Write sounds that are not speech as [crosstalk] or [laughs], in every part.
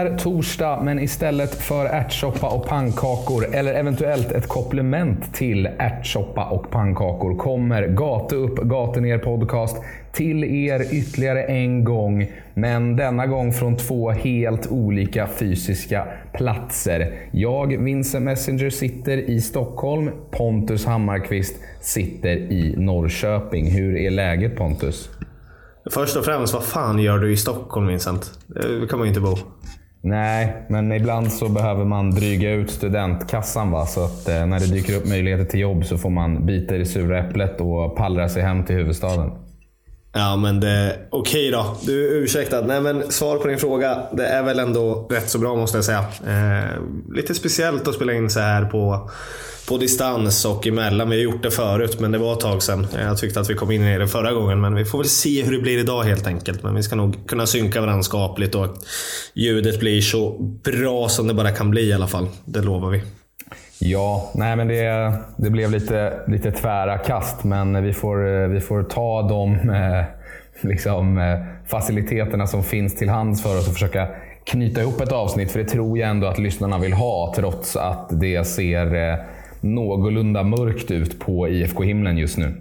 är torsdag, men istället för ärtsoppa och pannkakor, eller eventuellt ett komplement till ärtsoppa och pannkakor, kommer Gate upp, gate ner podcast till er ytterligare en gång. Men denna gång från två helt olika fysiska platser. Jag, Vincent Messenger, sitter i Stockholm. Pontus Hammarkvist sitter i Norrköping. Hur är läget Pontus? Först och främst, vad fan gör du i Stockholm Vincent? Eh, det kan man ju inte bo. Nej, men ibland så behöver man dryga ut studentkassan. Va? Så att eh, när det dyker upp möjligheter till jobb så får man bita i det sura äpplet och pallra sig hem till huvudstaden. Ja, men det... Okej okay då. Du är ursäktad. Nej, men svar på din fråga. Det är väl ändå rätt så bra måste jag säga. Eh, lite speciellt att spela in så här på på distans och emellan. Vi har gjort det förut, men det var ett tag sedan. Jag tyckte att vi kom in i det förra gången, men vi får väl se hur det blir idag helt enkelt. Men vi ska nog kunna synka varandra skapligt och ljudet blir så bra som det bara kan bli i alla fall. Det lovar vi. Ja, nej men det, det blev lite, lite tvära kast, men vi får, vi får ta de eh, liksom, eh, faciliteterna som finns till hands för oss och försöka knyta ihop ett avsnitt. För det tror jag ändå att lyssnarna vill ha, trots att det ser eh, någorlunda mörkt ut på IFK-himlen just nu.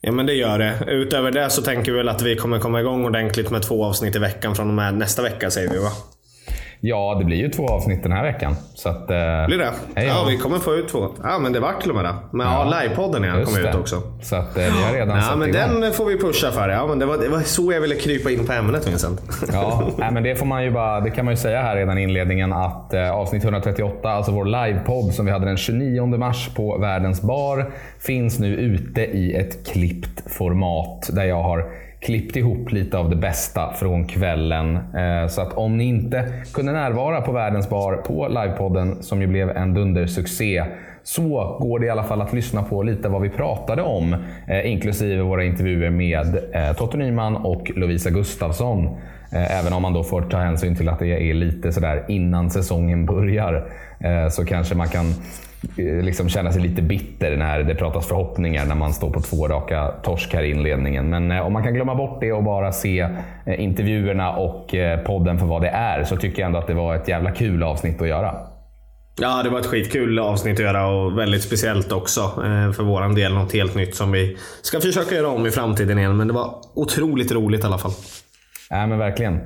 Ja men det gör det. Utöver det så tänker vi väl att vi kommer komma igång ordentligt med två avsnitt i veckan från och med nästa vecka säger vi va? Ja, det blir ju två avsnitt den här veckan. Så att, eh, blir det? Hej, ja, vi kommer få ut två. Ja, men det vart till och med det. Men ja, ja livepodden igen kommer ut också. Så att, eh, vi har redan ja, men igång. Den får vi pusha för. Ja, men det, var, det var så jag ville krypa in på ämnet Vincent. Ja, nej, men det, får man ju bara, det kan man ju säga här redan i inledningen att eh, avsnitt 138, alltså vår livepodd som vi hade den 29 mars på Världens bar, finns nu ute i ett klippt format där jag har klippt ihop lite av det bästa från kvällen. Eh, så att om ni inte kunde närvara på Världens Bar på livepodden, som ju blev en dundersuccé, så går det i alla fall att lyssna på lite vad vi pratade om, eh, inklusive våra intervjuer med eh, Totte Nyman och Lovisa Gustafsson. Även om man då får ta hänsyn till att det är lite sådär innan säsongen börjar, så kanske man kan liksom känna sig lite bitter när det pratas förhoppningar när man står på två raka torsk här i inledningen. Men eh, om man kan glömma bort det och bara se eh, intervjuerna och podden för vad det är så tycker jag ändå att det var ett jävla kul avsnitt att göra. Ja, det var ett skitkul avsnitt att göra och väldigt speciellt också för våran del. Något helt nytt som vi ska försöka göra om i framtiden igen. Men det var otroligt roligt i alla fall. Ja, men verkligen.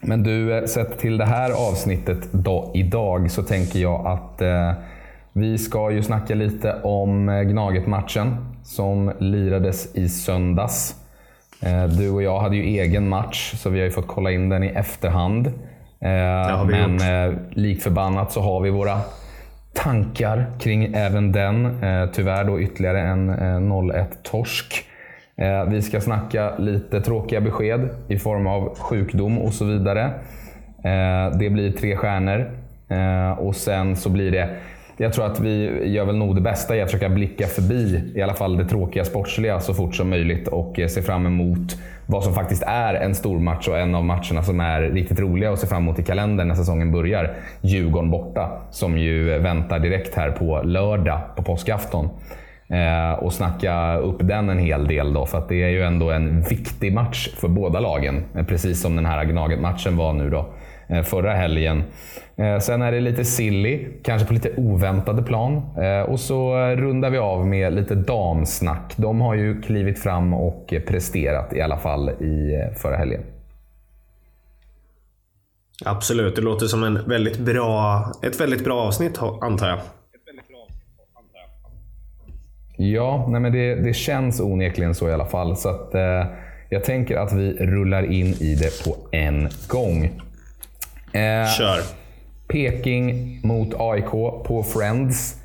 Men du, sett till det här avsnittet då, idag så tänker jag att eh, vi ska ju snacka lite om eh, Gnaget-matchen som lirades i söndags. Eh, du och jag hade ju egen match, så vi har ju fått kolla in den i efterhand. Eh, men gjort. likt förbannat så har vi våra tankar kring även den. Tyvärr då ytterligare en 0-1-torsk. Vi ska snacka lite tråkiga besked i form av sjukdom och så vidare. Det blir tre stjärnor. Och sen så blir det jag tror att vi gör väl nog det bästa i att försöka blicka förbi i alla fall det tråkiga sportsliga så fort som möjligt och eh, se fram emot vad som faktiskt är en stor match och en av matcherna som är riktigt roliga att se fram emot i kalendern när säsongen börjar. Djurgården borta, som ju väntar direkt här på lördag på påskafton. Eh, och snacka upp den en hel del då, för att det är ju ändå en viktig match för båda lagen. Eh, precis som den här Gnaget-matchen var nu då. Eh, förra helgen. Eh, sen är det lite silly, kanske på lite oväntade plan. Eh, och så rundar vi av med lite damsnack. De har ju klivit fram och presterat i alla fall i förra helgen. Absolut, det låter som en väldigt bra, ett väldigt bra avsnitt antar jag. Ja, nej men det, det känns onekligen så i alla fall. Så att, eh, jag tänker att vi rullar in i det på en gång. Eh, Kör. Peking mot AIK på Friends.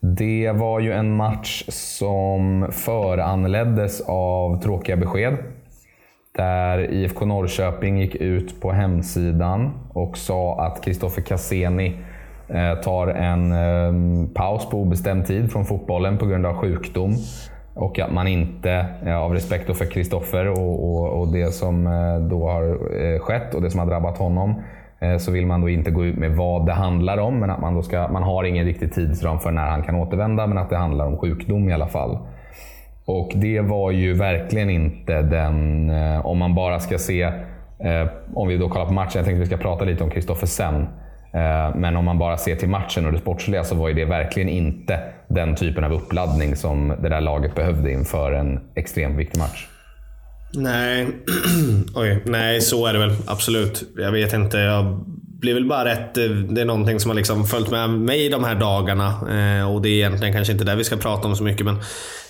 Det var ju en match som föranleddes av tråkiga besked. Där IFK Norrköping gick ut på hemsidan och sa att Kristoffer Cassini eh, tar en eh, paus på obestämd tid från fotbollen på grund av sjukdom. Och att man inte, eh, av respekt för Kristoffer och, och, och, det som eh, då har eh, skett och det som har drabbat honom, så vill man då inte gå ut med vad det handlar om. Men att man, då ska, man har ingen riktig tidsram för när han kan återvända, men att det handlar om sjukdom i alla fall. Och det var ju verkligen inte den, om man bara ska se om vi då kollar på matchen, jag tänkte att vi ska prata lite om Kristoffer sen. Eh, men om man bara ser till matchen och det sportsliga så var ju det verkligen inte den typen av uppladdning som det där laget behövde inför en extremt viktig match. Nej, [clears throat] Oj, nej så är det väl absolut. Jag vet inte. Jag blir väl bara rätt... Eh, det är någonting som har liksom följt med mig de här dagarna. Eh, och det är egentligen kanske inte det vi ska prata om så mycket. Men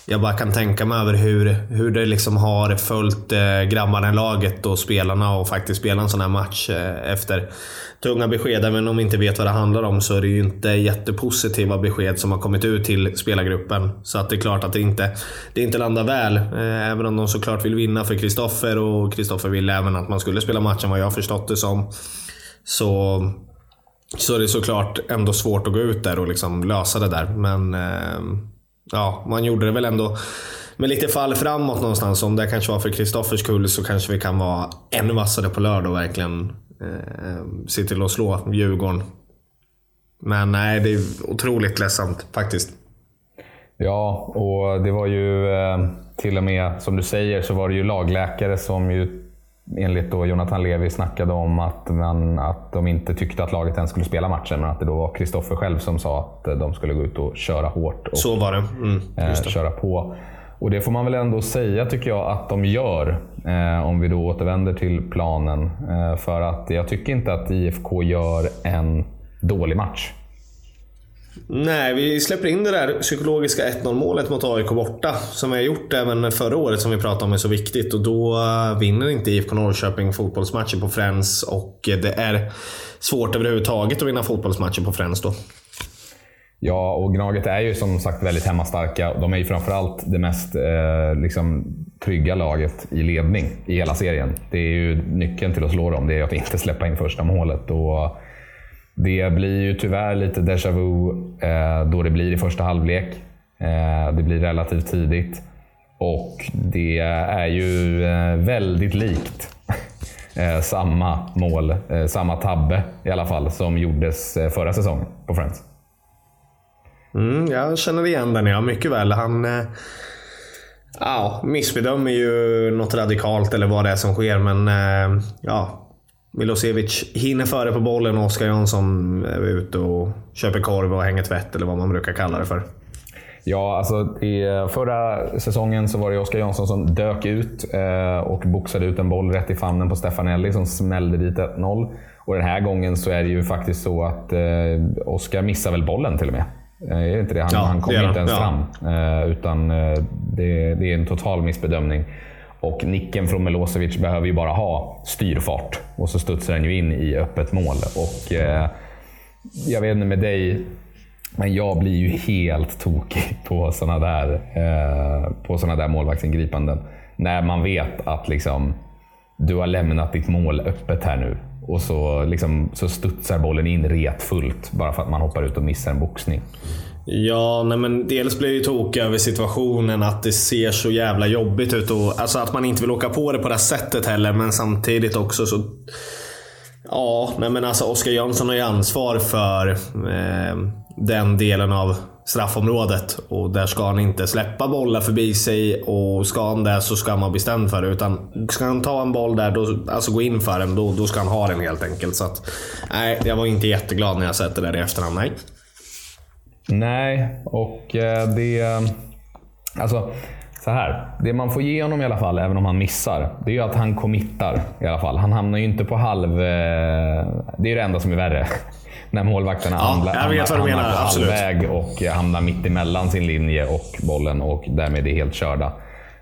jag bara kan tänka mig över hur, hur det liksom har följt eh, grabbarna i laget och spelarna och faktiskt spela en sån här match eh, efter tunga besked. Även om vi inte vet vad det handlar om så är det ju inte jättepositiva besked som har kommit ut till spelargruppen. Så att det är klart att det inte, det inte landar väl. Eh, även om de såklart vill vinna för Kristoffer och Kristoffer ville även att man skulle spela matchen vad jag har förstått det som. Så, så är det såklart ändå svårt att gå ut där och liksom lösa det där. Men eh, ja, man gjorde det väl ändå med lite fall framåt någonstans. Om det kanske var för Kristoffers skull så kanske vi kan vara ännu vassare på lördag och verkligen eh, se till att slå Djurgården. Men nej, det är otroligt ledsamt faktiskt. Ja, och det var ju ehm, till och med, som du säger, så var det ju lagläkare som ju enligt då Jonathan Levi snackade om att, man, att de inte tyckte att laget ens skulle spela matchen, men att det då var Kristoffer själv som sa att de skulle gå ut och köra hårt. Och, så var det. Mm, det. Eh, köra på. Och det får man väl ändå säga, tycker jag, att de gör. Eh, om vi då återvänder till planen. Eh, för att jag tycker inte att IFK gör en dålig match. Nej, vi släpper in det där psykologiska 1-0 målet mot AIK borta. Som vi har gjort även förra året, som vi pratade om är så viktigt. Och då eh, vinner inte IFK Norrköping fotbollsmatcher på Friends. Och eh, det är svårt överhuvudtaget att vinna fotbollsmatcher på Friends då. Ja, och Gnaget är ju som sagt väldigt hemmastarka. De är ju framförallt det mest eh, liksom, trygga laget i ledning i hela serien. Det är ju nyckeln till att slå dem, det är att inte släppa in första målet. Och det blir ju tyvärr lite déjà vu eh, då det blir i första halvlek. Eh, det blir relativt tidigt. Och det är ju eh, väldigt likt [laughs] eh, samma mål, eh, samma tabbe i alla fall, som gjordes eh, förra säsongen på Friends. Mm, jag känner igen den ja, mycket väl. Han eh, ja, missbedömer ju något radikalt eller vad det är som sker. Men eh, ja, Milosevic hinner före på bollen och Oskar Jansson är ute och köper korv och hänger tvätt eller vad man brukar kalla det för. Ja, alltså i förra säsongen så var det Oskar Jansson som dök ut eh, och boxade ut en boll rätt i famnen på Stefanelli som smällde dit 1-0. Och den här gången så är det ju faktiskt så att eh, Oskar missar väl bollen till och med. Eh, är det inte det? Han, ja, han kommer inte ens ja. fram. Eh, utan eh, det, det, är en total missbedömning. Och nicken från Milosevic behöver ju bara ha styrfart. Och så studsar den ju in i öppet mål. Och eh, jag vet inte med dig, men jag blir ju helt tokig på sådana där, eh, på såna där målvaktsingripanden. När man vet att liksom, du har lämnat ditt mål öppet här nu. Och så, liksom, så studsar bollen in retfullt bara för att man hoppar ut och missar en boxning. Ja, nej men dels blir jag ju tokig över situationen att det ser så jävla jobbigt ut. Och, alltså att man inte vill åka på det på det här sättet heller, men samtidigt också så... Ja, nej men alltså Oskar Jönsson har ju ansvar för eh, den delen av straffområdet. Och där ska han inte släppa bollar förbi sig och ska han det så ska han vara bestämd för det. Utan ska han ta en boll där, då, alltså gå in för den, då, då ska han ha den helt enkelt. Så att, nej, jag var inte jätteglad när jag sett det där i efterhand. Nej. Nej, och eh, det... Alltså, så här. Det man får ge honom i alla fall, även om han missar, det är ju att han committar i alla fall. Han hamnar ju inte på halv... Eh, det är det enda som är värre [laughs] när målvakterna ja, hamnar, hamnar på halvväg och hamnar mitt emellan sin linje och bollen och därmed är helt körda.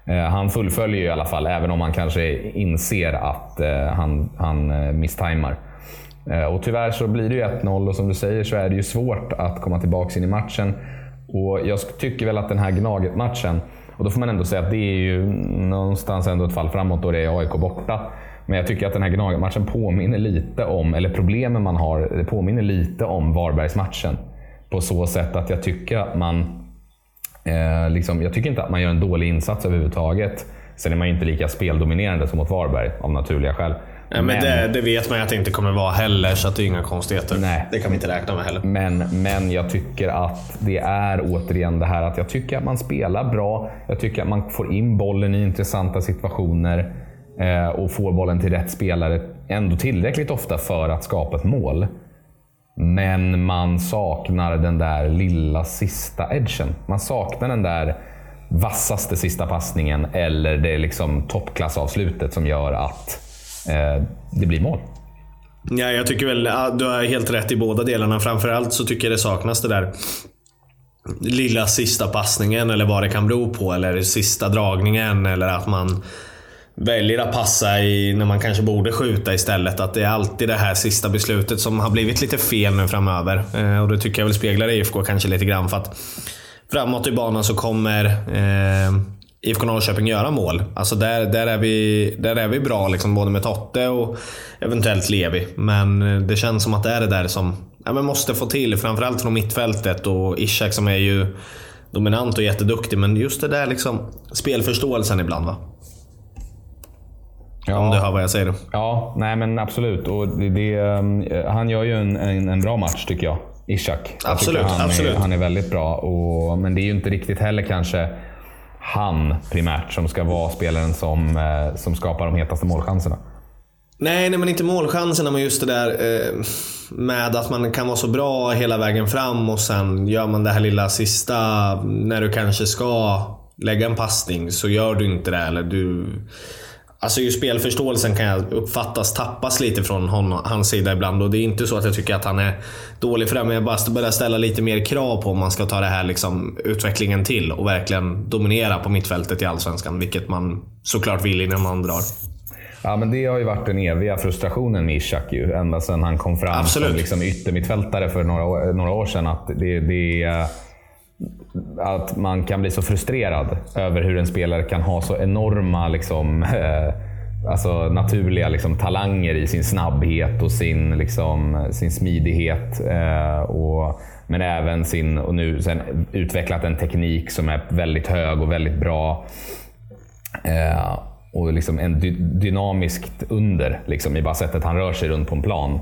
Eh, han fullföljer i alla fall, även om han kanske inser att han, han misstajmar. Eh, och tyvärr så blir det ju 1-0 och som du säger så är det ju svårt att komma tillbaka in i matchen. Och Jag tycker väl att den här Gnaget-matchen, och då får man ändå säga att det är ju någonstans ändå ett fall framåt då det är AIK borta. Men jag tycker att den här Gnaget-matchen påminner lite om, eller problemen man har, det påminner lite om Varbergsmatchen. På så sätt att jag tycker att man, eh, liksom, jag tycker inte att man gör en dålig insats överhuvudtaget. Sen är man ju inte lika speldominerande som mot Varberg, av naturliga skäl. Nej, men, men det, det, vet man ju att det inte kommer vara heller, så det är inga konstigheter. Nej. Det kan vi inte räkna med heller. Men, men jag tycker att det är återigen det här att jag tycker att man spelar bra. Jag tycker att man får in bollen i intressanta situationer. eh, och får bollen till rätt spelare ändå tillräckligt ofta för att skapa ett mål. Men man saknar den där lilla sista edgen. Man saknar den där vassaste sista passningen eller det liksom toppklassavslutet som gör att Eh, det blir mål. Ja, jag tycker väl du har helt rätt i båda delarna. Framförallt så tycker jag det saknas det där lilla sista passningen eller vad det kan bero på. Eller sista dragningen eller att man väljer att passa i, när man kanske borde skjuta istället. Att det är alltid det här sista beslutet som har blivit lite fel nu framöver. Eh, och det tycker jag väl speglar IFK kanske lite grann. För att framåt i banan så kommer eh, IFK Norrköping göra mål. Alltså där, där, är, vi, där är vi bra, liksom, både med Totte och eventuellt Levi. Men eh, det känns som att det är det där som ja, men måste få till. Framförallt från mittfältet och Ishak som är ju dominant och jätteduktig. Men just det där liksom, spelförståelsen ibland. va? Ja. Om du hör vad jag säger. Ja, nej men absolut. Och det, det, eh, han gör ju en, en, en bra match tycker jag. Ishak. Absolut, han, absolut. Är, han är väldigt bra. Och, men det är ju inte riktigt heller kanske han primärt som ska vara spelaren som, eh, som skapar de hetaste målchanserna. Nej, nej men inte målchanserna, men just det där eh, med att man kan vara så bra hela vägen fram och sen gör man det här lilla sista när du kanske ska lägga en passning så gör du inte det. Eller du, Alltså just spelförståelsen kan jag uppfattas tappas lite från hon, hans sida ibland. Och det är inte så att jag tycker att han är dålig för det, men jag bara börjar ställa lite mer krav på om man ska ta det här liksom, utvecklingen till och verkligen dominera på mittfältet i Allsvenskan. Vilket man såklart vill innan man drar. Ja, men det har ju varit den eviga frustrationen med Ishak ju. Ända sedan han kom fram Absolut. som liksom yttermittfältare för några, några år sedan. Att det, det att man kan bli så frustrerad över hur en spelare kan ha så enorma liksom, [laughs] eh, alltså naturliga liksom, talanger i sin snabbhet och sin, liksom, sin smidighet. Eh, och, men även sin, och nu sen utvecklat en teknik som är väldigt hög och väldigt bra. Eh, och liksom en dy dynamiskt under liksom, i bara sättet han rör sig runt på en plan.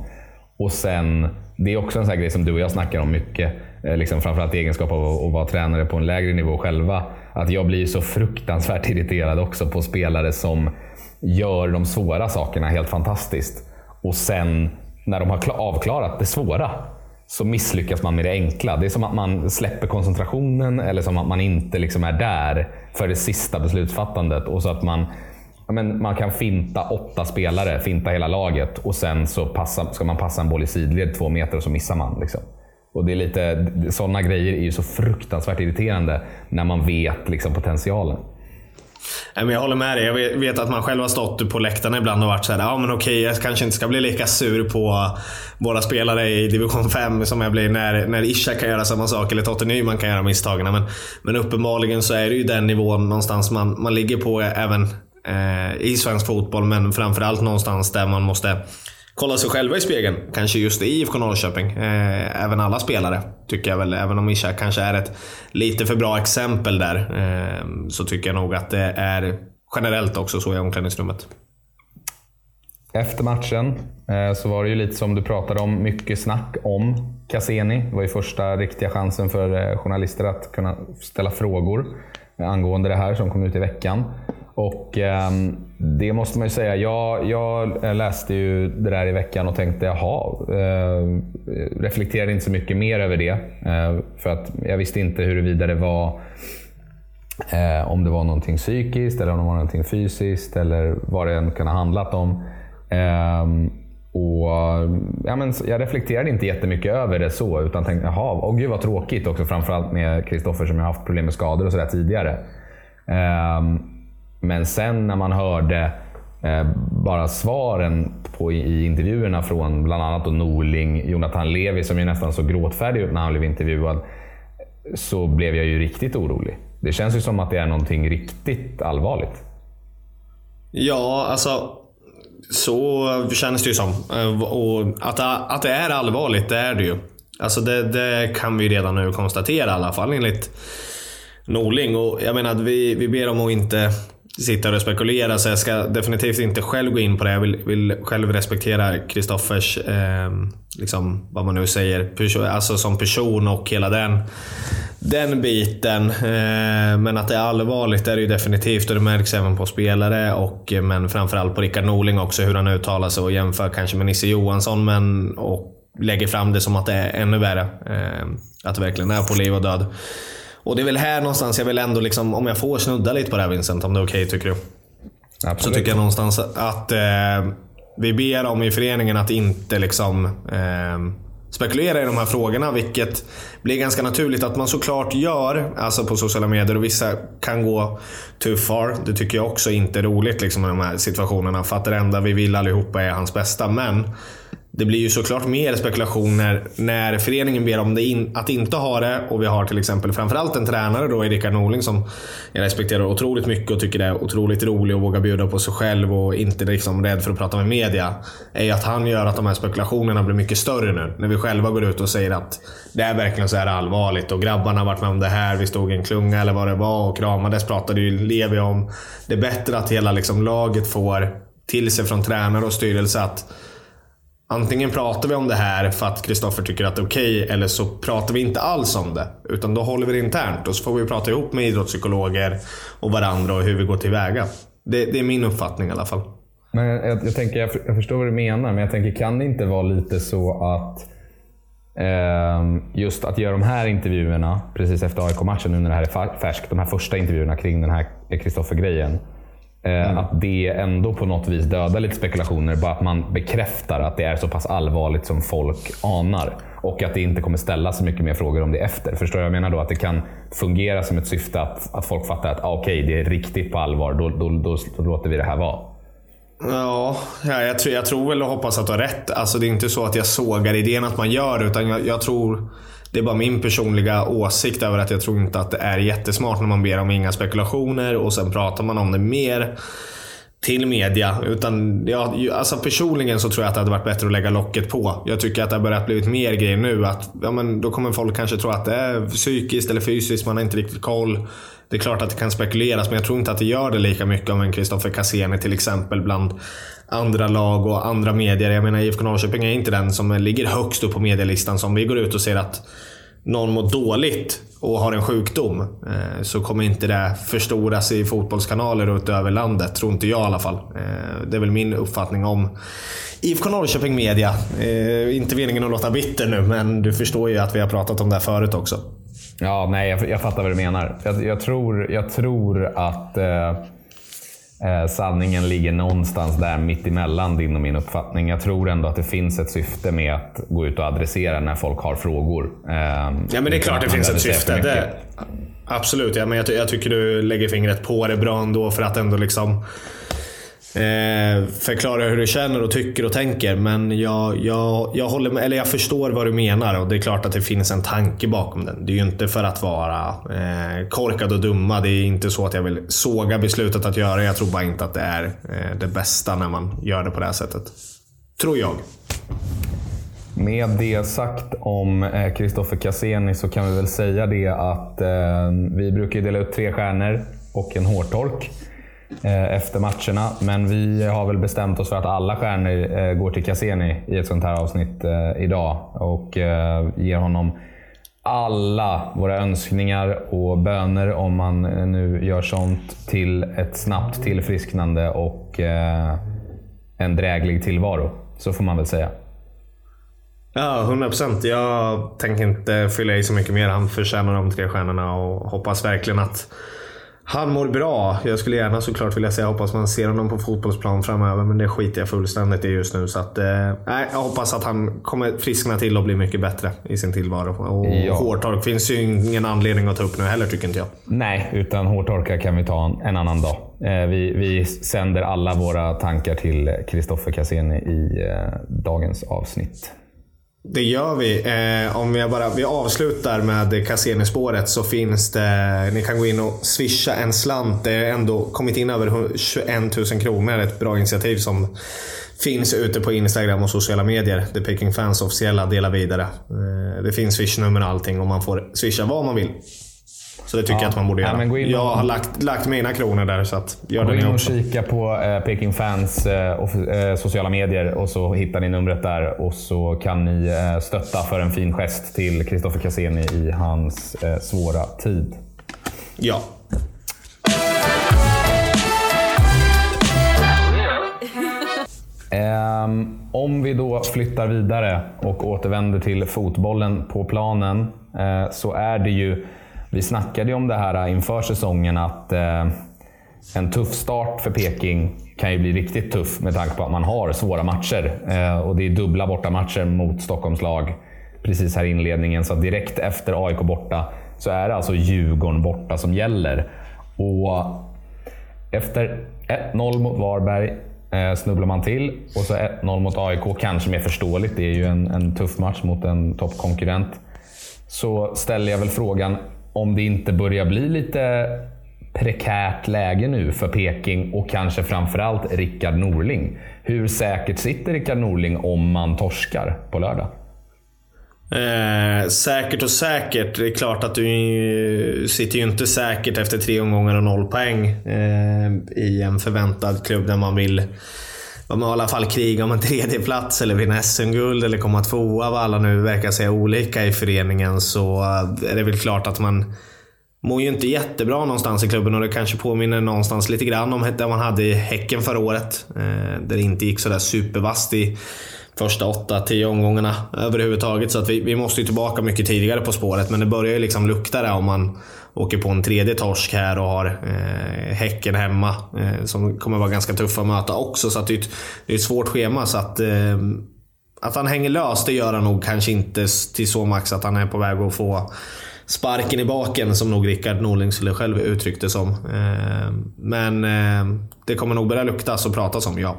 Och sen, det är också en sån grej som du och jag snackar om mycket Eh, liksom framförallt i egenskap av att vara tränare på en lägre nivå själva, att jag blir så fruktansvärt [laughs] irriterad också på spelare som gör de svåra sakerna helt fantastiskt. Och sen när de har avklarat det svåra så misslyckas man med det enkla. Det är som att man släpper koncentrationen eller som att man inte liksom är där för det sista beslutsfattandet. Och så att man, men man kan finta åtta spelare, finta hela laget och sen så passa, ska man passa en boll i sidled två meter och så missar man. Liksom. Och det är lite, sådana grejer är ju så fruktansvärt irriterande när man vet liksom potentialen. Jag håller med dig. Jag vet att man själv har stått på läktarna ibland och varit såhär, ja men okej, jag kanske inte ska bli lika sur på våra spelare i division 5 som jag blir när, när Isha kan göra samma sak eller Totte Nyman kan göra misstagen. Men, men uppenbarligen så är det ju den nivån någonstans man, man ligger på även eh, i svensk fotboll. Men framförallt någonstans där man måste kolla sig själva i spegeln. Kanske just i IFK Norrköping. Eh, även alla spelare, tycker jag väl. Även om Isha kanske är ett lite för bra exempel där, eh, så tycker jag nog att det är generellt också så i omklädningsrummet. Efter matchen eh, så var det ju lite som du pratade om, mycket snack om Cassini. Det var ju första riktiga chansen för eh, journalister att kunna ställa frågor eh, angående det här som kom ut i veckan. Och eh, det måste man ju säga. Jag, jag, läste ju det där i veckan och tänkte, jaha. Eh, reflekterade inte så mycket mer över det. Eh, för att jag visste inte huruvida det var eh, om det var någonting psykiskt eller om det var någonting fysiskt eller vad det än kunde ha handlat om. Ehm, och, ja, men jag reflekterade inte jättemycket över det så, utan tänkte jaha, åh gud vad tråkigt också. Framförallt med Kristoffer som jag haft problem med skador och sådär tidigare. Um, men sen när man hörde eh, bara svaren på, i, intervjuerna från bland annat då Norling, Jonathan Levi som ju nästan så gråtfärdig ut när han blev intervjuad, så blev jag ju riktigt orolig. Det känns ju som att det är någonting riktigt allvarligt. Ja, alltså så känns det ju som. Eh, och att, att det är allvarligt, det är det ju. Alltså det, det kan vi redan nu konstatera i alla fall enligt Norling. Och jag menar, vi, vi ber om att inte sitta och spekulera så jag ska definitivt inte själv gå in på det. Jag vill, vill själv respektera Kristoffers, eh, liksom, vad man nu säger, alltså som person och hela den, den biten. Eh, men att det är allvarligt är det ju definitivt och det märks även på spelare. Och, men framförallt på Rickard Norling också, hur han uttalar sig och jämför kanske med Nisse Johansson. Men, och lägger fram det som att det är ännu värre. Eh, att det verkligen är på liv och död. Och det är väl här någonstans jag vill ändå, liksom, om jag får snudda lite på det här Vincent, om det är okej okay, tycker du? Absolut. Så tycker jag någonstans att eh, vi ber om i föreningen att inte liksom eh, spekulera i de här frågorna, vilket blir ganska naturligt att man såklart gör alltså på sociala medier och vissa kan gå too far. Det tycker jag också inte är roligt liksom, de här situationerna. För att det enda vi vill allihopa är hans bästa. Men det blir ju såklart mer spekulationer när föreningen ber om det in, att inte ha det och vi har till exempel framförallt en tränare då i Rickard Norling som jag respekterar otroligt mycket och tycker det är otroligt rolig och vågar bjuda på sig själv och inte liksom rädd för att prata med media. Är ju att han gör att de här spekulationerna blir mycket större nu. När vi själva går ut och säger att det är verkligen så här allvarligt och grabbarna har varit med om det här. Vi stod i en klunga eller vad det var och kramades pratade ju Levi om. Det är bättre att hela liksom laget får till sig från tränare och styrelse att Antingen pratar vi om det här för att Kristoffer tycker att det är okej, okay, eller så pratar vi inte alls om det. Utan då håller vi det internt och så får vi prata ihop med idrottspsykologer och varandra och hur vi går tillväga. Det, det är min uppfattning i alla fall. Men jag, jag, tänker, jag, jag, förstår vad du menar, men jag tänker, kan det inte vara lite så att eh, just att göra de här intervjuerna precis efter AIK-matchen, nu när det här är färskt, de här första intervjuerna kring den här Kristoffer-grejen. Eh, mm. Att det ändå på något vis dödar lite spekulationer. Bara att man bekräftar att det är så pass allvarligt som folk anar. Och att det inte kommer ställas så mycket mer frågor om det efter. Förstår du jag menar då? Att det kan fungera som ett syfte att, att folk fattar att ah, okej, okay, det är riktigt på allvar. Då, då, då, då låter vi det här vara. Ja, jag, tror, jag tror väl och hoppas att du har rätt. Alltså, det är inte så att jag sågar idén att man gör det. Utan jag, jag tror det är bara min personliga åsikt över att jag tror inte att det är jättesmart när man ber om inga spekulationer och sen pratar man om det mer till media. Utan ja, alltså personligen så tror jag att det hade varit bättre att lägga locket på. Jag tycker att det har börjat bli mer grejer nu. Att, ja, men då kommer folk kanske tro att det är psykiskt eller fysiskt. Man har inte riktigt koll. Det är klart att det kan spekuleras, men jag tror inte att det gör det lika mycket om en Kristoffer Cassini till exempel bland andra lag och andra medier. Jag menar IFK Norrköping är inte den som ligger högst upp på medielistan. Så om vi går ut och ser att någon mår dåligt och har en sjukdom eh, så kommer inte det förstoras i fotbollskanaler och utöver landet. Tror inte jag i alla fall. Eh, det är väl min uppfattning om IFK Norrköping Media. Eh, inte meningen att låta bitter nu, men du förstår ju att vi har pratat om det här förut också. Ja, nej, jag, jag fattar vad du menar. Jag, jag tror, jag tror att eh, eh, sanningen ligger någonstans där mitt emellan din och min uppfattning. Jag tror ändå att det finns ett syfte med att gå ut och adressera när folk har frågor. Eh, ja, men det är klart det finns ett syfte. Det, absolut, ja, men jag, jag tycker du lägger fingret på det bra ändå för att ändå liksom eh, förklara hur du känner och tycker och tänker. Men jag, jag, jag, håller med, eller jag förstår vad du menar och det är klart att det finns en tanke bakom den. Det är ju inte för att vara eh, korkad och dumma. Det är inte så att jag vill såga beslutet att göra Jag tror bara inte att det är eh, det bästa när man gör det på det här sättet. Tror jag. Med det sagt om Kristoffer eh, Cassini så kan vi väl säga det att eh, vi brukar dela ut tre stjärnor och en hårtork. Eh, efter matcherna. Men vi har väl bestämt oss för att alla stjärnor eh, går till Cassini i ett sånt här avsnitt eh, idag. Och ger honom alla våra önskningar och böner om man nu gör sånt till ett snabbt tillfrisknande och en dräglig tillvaro. Så får man väl säga. Ja, 100 procent. Jag tänker inte fylla i så mycket mer. Han förtjänar de tre stjärnorna och hoppas verkligen att han mår bra. Jag skulle gärna såklart vilja säga hoppas man ser honom på fotbollsplan framöver, men det skiter jag fullständigt i just nu. Så att, eh, jag hoppas att han kommer friskna till och bli mycket bättre i sin tillvaro. Och ja. hårtork finns ju ingen anledning att ta upp nu heller, tycker inte jag. Nej, utan hårtorka kan vi ta en annan dag. Eh, vi, vi sänder alla våra tankar till Kristoffer Cassini i eh, dagens avsnitt. Det gör vi. Eh, om vi, bara, vi avslutar med Cassini-spåret så finns det, ni kan gå in och swisha en slant. Det har ändå kommit in över 21 000 kronor. Ett bra initiativ som finns ute på Instagram och sociala medier. The Peking Fans officiella delar vidare. Eh, det finns swishnummer och allting och man får swisha vad man vill. Så det tycker Ja. jag att man borde Ja, göra. och- Jag har lagt, lagt mina kronor där, så att gör Gå in och också. kika på eh, Peking Fans eh, off- eh, sociala medier och så hittar ni numret där och så kan ni eh, stötta för en fin gest till Kristoffer Cassini i hans eh, svåra tid. Ja. Ehm, om vi då flyttar vidare och återvänder till fotbollen på planen eh, så är det ju, vi snackade ju om det här inför säsongen att eh, en tuff start för Peking kan ju bli riktigt tuff med tanke på att man har svåra matcher. Eh, och det är dubbla bortamatcher mot Stockholmslag precis här i inledningen. Så direkt efter AIK borta så är det alltså Djurgården borta som gäller. Och efter 1-0 mot Varberg eh, snubblar man till och så 1-0 mot AIK, kanske mer förståeligt. Det är ju en, en tuff match mot en toppkonkurrent. Så ställer jag väl frågan om det inte börjar bli lite prekärt läge nu för Peking och kanske framförallt Rickard Norling. Hur säkert sitter Rickard Norling om man torskar på lördag? Eh, säkert och säkert. Det är klart att du sitter ju inte säkert efter tre omgångar och noll poäng eh, i en förväntad klubb där man vill man har i alla fall krig om en tredje plats eller vinna SM-guld eller komma tvåa vad alla nu verkar säga olika i föreningen så är det väl klart att man mår ju inte jättebra någonstans i klubben och det kanske påminner någonstans lite grann om det man hade i Häcken förra året. Eh, där det inte gick sådär supervast i första 8-10 omgångarna överhuvudtaget. Så att vi, vi måste ju tillbaka mycket tidigare på spåret. Men det börjar ju liksom lukta det om man åker på en tredje torsk här och har eh, Häcken hemma. Eh, som kommer vara ganska tuffa att möta också. Så att det är ett, det är ett svårt schema. Så att, eh, att han hänger lös, det gör han nog kanske inte till så max att han är på väg att få sparken i baken som nog Rickard Norling skulle själv uttryckte det som. Eh, Men eh, det kommer nog börja luktas och pratas om, ja.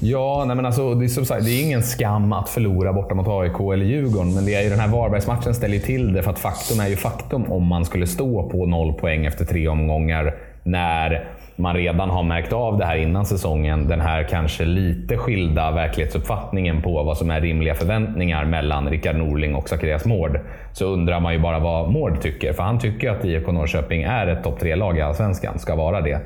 Ja, nej men alltså, det, är som sagt, det är ingen skam att förlora borta mot AIK eller Djurgården, men det är ju den här Varbergsmatchen ställer till det. För att faktum är ju faktum om man skulle stå på noll poäng efter tre omgångar när man redan har märkt av det här innan säsongen. Den här kanske lite skilda verklighetsuppfattningen på vad som är rimliga förväntningar mellan Rickard Norling och Zacharias Mård. Så undrar man ju bara vad Mård tycker. För han tycker att IFK Norrköping är ett topp tre-lag i Allsvenskan, ska vara det.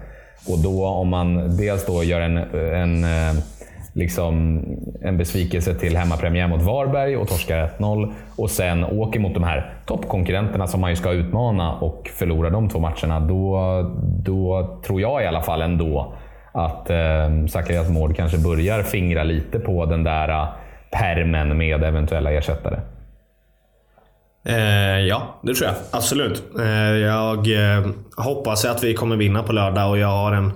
Och då om man dels då gör en, en eh, liksom en besvikelse till hemmapremiär mot Varberg och torskar 1-0. Och sen åker mot de här toppkonkurrenterna som man ju ska utmana och förlorar de två matcherna. Då, då tror jag i alla fall ändå att eh, Zacharias Mård kanske börjar fingra lite på den där eh, permen med eventuella ersättare. Eh, ja, det tror jag. Absolut. Eh, jag eh, hoppas att vi kommer vinna på lördag och jag har en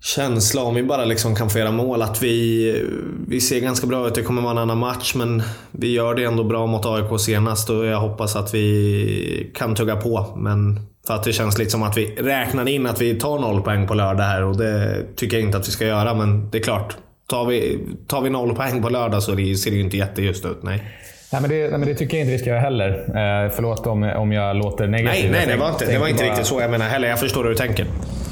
känsla, om vi bara liksom kan få göra mål, att vi, vi ser ganska bra ut. Det kommer vara en annan match, men vi gör det ändå bra mot AIK senast och jag hoppas att vi kan tugga på. Men för att det känns lite som att vi räknar in att vi tar noll poäng på lördag här och det tycker jag inte att vi ska göra. Men det är klart, tar vi, tar vi noll poäng på lördag så det, ser det ju inte jätteljust ut. Nej. Nej men, det, nej, men det tycker jag inte vi ska göra heller. Eh, förlåt om, om jag låter negativ. Nej, nej, det var inte, det var inte bara- riktigt så jag menar heller. Jag förstår hur du tänker.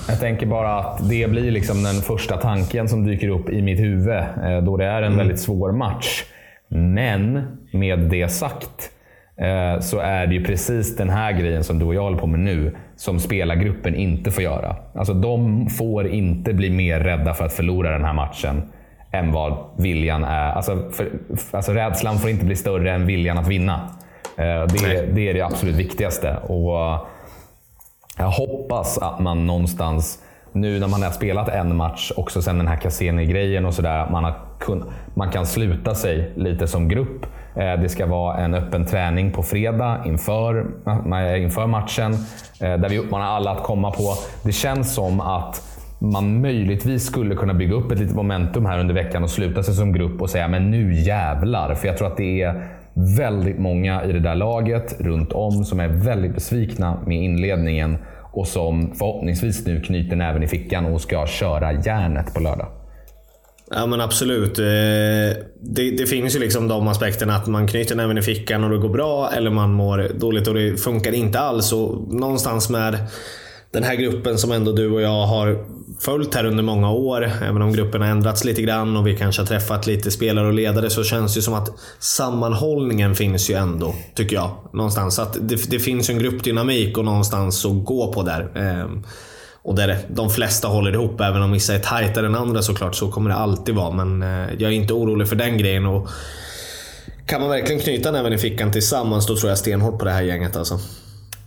Jag tänker bara att det blir liksom den första tanken som dyker upp i mitt huvud eh, då det är en väldigt svår match. Men med det sagt eh, så är det ju precis den här grejen som du och jag håller på med nu som spelargruppen inte får göra. Alltså de får inte bli mer rädda för att förlora den här matchen än vad viljan är. Alltså, för, alltså rädslan får inte bli större än viljan att vinna. Eh, det, det är det absolut viktigaste. Och jag hoppas att man någonstans, nu när man har spelat en match, också sen den här Cassini-grejen och sådär, att man, har kun, man kan sluta sig lite som grupp. Eh, det ska vara en öppen träning på fredag inför, eh, inför matchen, eh, där vi uppmanar alla att komma på. Det känns som att man möjligtvis skulle kunna bygga upp ett litet momentum här under veckan och sluta sig som grupp och säga men nu jävlar. För jag tror att det är väldigt många i det där laget runt om som är väldigt besvikna med inledningen och som förhoppningsvis nu knyter näven i fickan och ska köra järnet på lördag. Ja men absolut. Eh, det, det finns ju liksom de aspekterna att man knyter näven i fickan och det går bra eller man mår dåligt och det funkar inte alls. Och någonstans med den här gruppen som ändå du och jag har följt här under många år. Även om gruppen har ändrats lite grann och vi kanske har träffat lite spelare och ledare så känns det som att sammanhållningen finns ju ändå, tycker jag. Någonstans. Så att det, det finns ju en gruppdynamik och någonstans att gå på där. Ehm, och där de flesta håller ihop, även om vissa är tajtare än andra såklart. Så kommer det alltid vara. Men eh, jag är inte orolig för den grejen. Och kan man verkligen knyta näven i fickan tillsammans, då tror jag stenhårt på det här gänget alltså.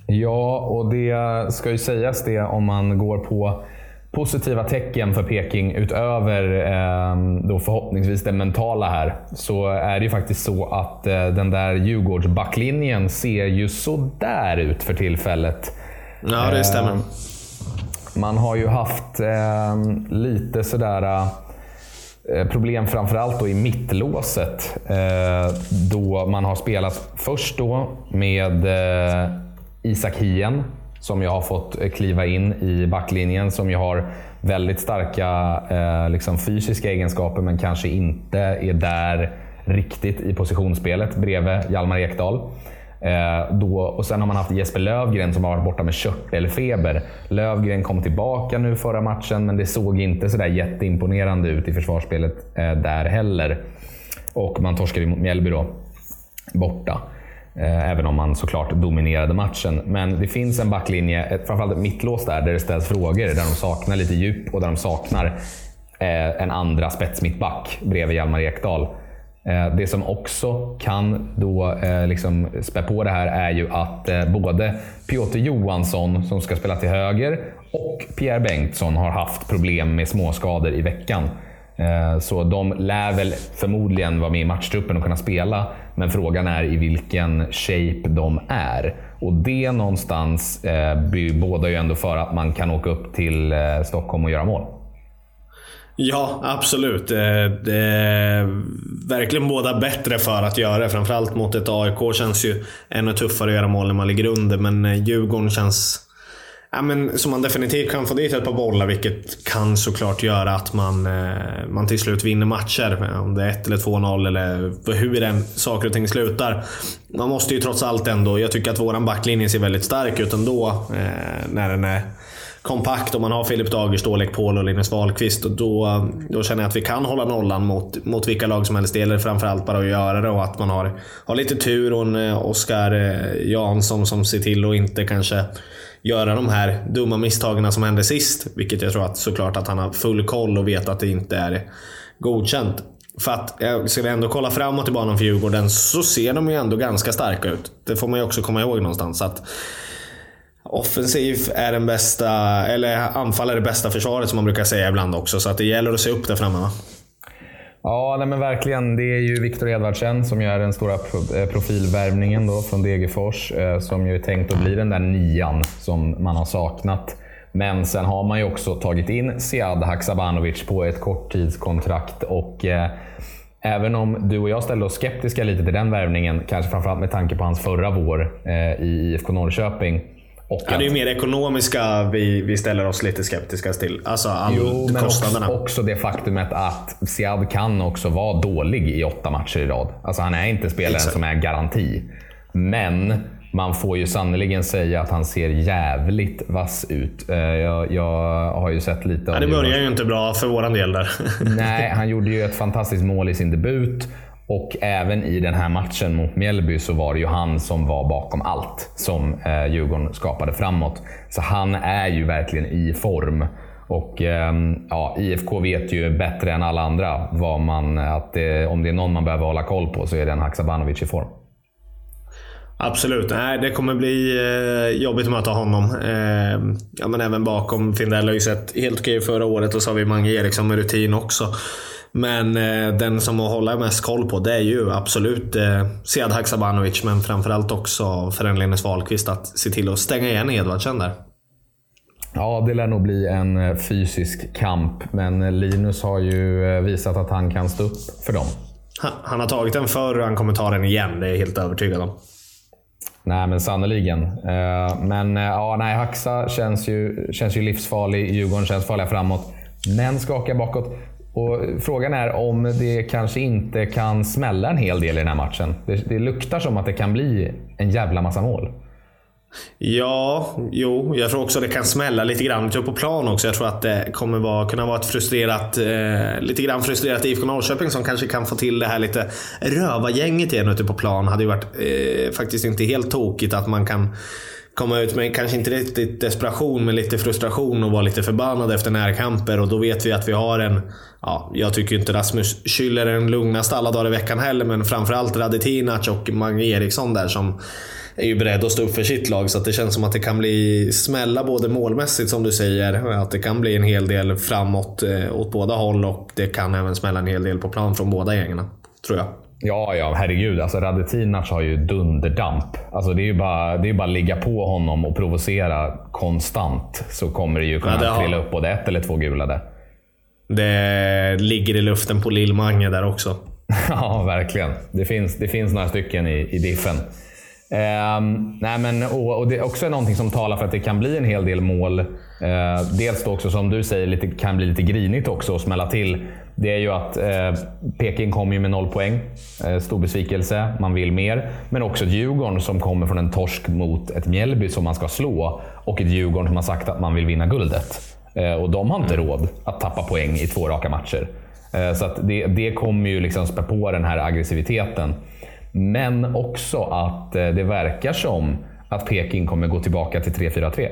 Ja, och det ska ju sägas det om man går på positiva tecken för Peking utöver eh, då förhoppningsvis det mentala här, så är det ju faktiskt så att eh, den där Djurgårdsbacklinjen ser ju sådär ut för tillfället. Ja, det stämmer. Eh, man har ju haft eh, lite sådär eh, problem framförallt då i mittlåset. Eh, då man har spelat först då med eh, Isak Hien som jag har fått eh, kliva in i backlinjen. Som ju har väldigt starka eh, liksom fysiska egenskaper men kanske inte är där riktigt i positionsspelet bredvid Hjalmar Ekdal. Eh, då, och sen har man haft Jesper Lövgren som har varit borta med körtelfeber. Lövgren kom tillbaka nu förra matchen, men det såg inte sådär jätteimponerande ut i försvarsspelet eh, där heller. Och man torskade mot Mjällby då, borta. Eh, även om man såklart dominerade matchen. Men det finns en backlinje, framförallt ett mittlås där, där det ställs frågor. Där de saknar lite djup och där de saknar eh, en andra spetsmittback bredvid Hjalmar Ekdal. Eh, det som också kan då liksom spä på det här är ju att både Piotr Johansson, som ska spela till höger, och Pierre Bengtsson har haft problem med småskador i veckan. Eh, så de lär väl förmodligen vara med i matchtruppen och kunna spela, men frågan är i vilken shape de är. Och det någonstans eh, bådar ju ändå för att man kan åka upp till eh, Stockholm och göra mål. Ja, absolut. Eh, det är verkligen båda bättre för att göra det. Framförallt mot ett AIK känns ju ännu tuffare att göra mål när man ligger under. Men Djurgården känns Ja, men, så man definitivt kan få dit ett par bollar, vilket kan såklart göra att man, eh, man till slut vinner matcher. Eh, om det är 1 eller 2-0 eller hur den saker och ting slutar. Man måste ju trots allt ändå, jag tycker att våran backlinje ser väldigt stark ut ändå. Eh, när den är kompakt och man har Filip Dagerstål, Lek Paul och Linus Wahlqvist. Och då, då känner jag att vi kan hålla nollan mot, mot vilka lag som helst. Det gäller framförallt bara att göra det och att man har, har lite tur och en eh, Oskar eh, Jansson som ser till att inte kanske göra de här dumma misstagen som hände sist. Vilket jag tror att såklart att han har full koll och vet att det inte är godkänt. För att, ska vi ändå kolla framåt i banan för Djurgården så ser de ju ändå ganska starka ut. Det får man ju också komma ihåg någonstans. Att Offensiv är den bästa, eller anfall är det bästa försvaret som man brukar säga ibland också. Så att det gäller att se upp där framme va? Ja, nej men verkligen. Det är ju Viktor Edvardsen som gör den stora eh, profilvärvningen då från Degerfors. Eh, som ju är tänkt att bli den där nian som man har saknat. Men sen har man ju också tagit in Sead Haksabanovic på ett korttidskontrakt. Och, eh, Även om du och jag ställde oss skeptiska lite till den värvningen, kanske framförallt med tanke på hans förra vår eh, i IFK Norrköping, och ja, det är mer ekonomiska vi, vi ställer oss lite skeptiska till. Alltså all jo, men kostnaderna. Också, också det faktumet att Siad kan också vara dålig i åtta matcher i rad. Alltså han är inte spelaren Exakt. som är garanti. Men man får ju sannoliken säga att han ser jävligt vass ut. Eh, jag, jag har ju sett lite ja, Det börjar ju inte bra för våran del där. Nej, han gjorde ju ett fantastiskt mål i sin debut. Och även i den här matchen mot Mjällby så var det ju han som var bakom allt som eh, Djurgården skapade framåt. Så han är ju verkligen i form. Och eh, ja, IFK vet ju bättre än alla andra vad man, att det, om det är någon man behöver hålla koll på så är det en Haksabanovic i form. Absolut. Nej, det kommer bli eh, jobbigt att möta honom. Eh, ja, men även bakom. Findell har ju sett helt okej förra året och så har vi Mange Eriksson med rutin också. Men eh, den som att hålla mest koll på det är ju absolut eh, Sead Haksabanovic, men framförallt också för en Linus Wahlqvist att se till att stänga igen Edvardsen där. Ja, det lär nog bli en eh, fysisk kamp, men Linus har ju eh, visat att han kan stå upp för dem. Han, han har tagit den förr och han kommer ta den igen, det är jag helt övertygad om. Nej, men sannoliken. Eh, men ja, nej, Haxa känns ju, känns ju livsfarlig. Djurgården känns farliga framåt. Men skakar bakåt. Och frågan är om det kanske inte kan smälla en hel del i den här matchen. Det, det luktar som att det kan bli en jävla massa mål. Ja, jo, jag tror också det kan smälla lite grann ute på plan också. Jag tror att det kommer vara, kunna vara ett frustrerat, eh, lite grann frustrerat IFK Norrköping som kanske kan få till det här lite rövargänget igen ute på plan. Hade ju varit eh, faktiskt inte helt tokigt att man kan komma ut med, kanske inte riktigt desperation, men lite frustration och vara lite förbannad efter närkamper. Och då vet vi att vi har en, ja, jag tycker inte Rasmus Schüller är den lugnaste alla dagar i veckan heller, men framförallt Radetinac och Mange Eriksson där som är ju beredd att stå upp för sitt lag. Så det känns som att det kan bli smälla både målmässigt som du säger. Att det kan bli en hel del framåt eh, åt båda håll och det kan även smälla en hel del på plan från båda gängen. Tror jag. Ja, ja, herregud. Alltså, Radetinac har ju dunderdamp. Alltså, det är ju bara, det är bara att ligga på honom och provocera konstant. Så kommer det ju kunna ja, det trilla upp både ett eller två gula där. Det ligger i luften på Lill-Mange där också. [laughs] ja, verkligen. Det finns, det finns några stycken i, i diffen. Um, nej men, och, och, det är också någonting som talar för att det kan bli en hel del mål. Uh, dels då också som du säger, lite, kan bli lite grinigt också och smälla till. Det är ju att uh, Peking kommer ju med noll poäng. Uh, stor besvikelse, man vill mer. Men också Djurgården som kommer från en torsk mot ett Mjällby som man ska slå. Och ett Djurgården som har sagt att man vill vinna guldet. och de har inte råd att tappa poäng i två raka matcher. så att det, det kommer ju liksom spä på den här aggressiviteten. Men också att eh, det verkar som att Peking kommer gå tillbaka till 3-4-3.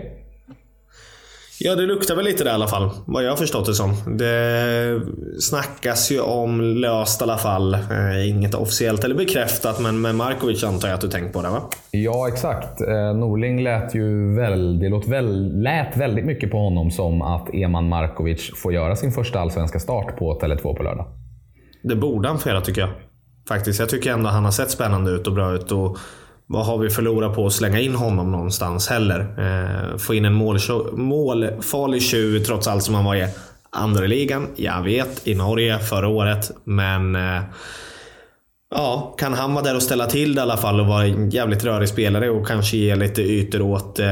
Ja, det luktar väl lite det i alla fall. Vad jag har förstått det som. Det snackas ju om löst i alla fall. Eh, inget officiellt eller bekräftat, men med Markovic antar jag att du tänkt på det va? Ja, exakt. Eh, Norling lät ju väldigt, låt väl, lät väldigt mycket på honom som att Eman Markovic får göra sin första allsvenska start på Tele2 på lördag. Det borde han få göra tycker jag. Faktiskt. Jag tycker ändå han har sett spännande ut och bra ut. Och vad har vi förlorat på att slänga in honom någonstans heller? Eh, få in en målfarlig tjuv trots allt som han var i andra ligan. Jag vet, i Norge förra året. Men eh, Ja, kan han vara där och ställa till det i alla fall och vara en jävligt rörig spelare och kanske ge lite ytor åt eh,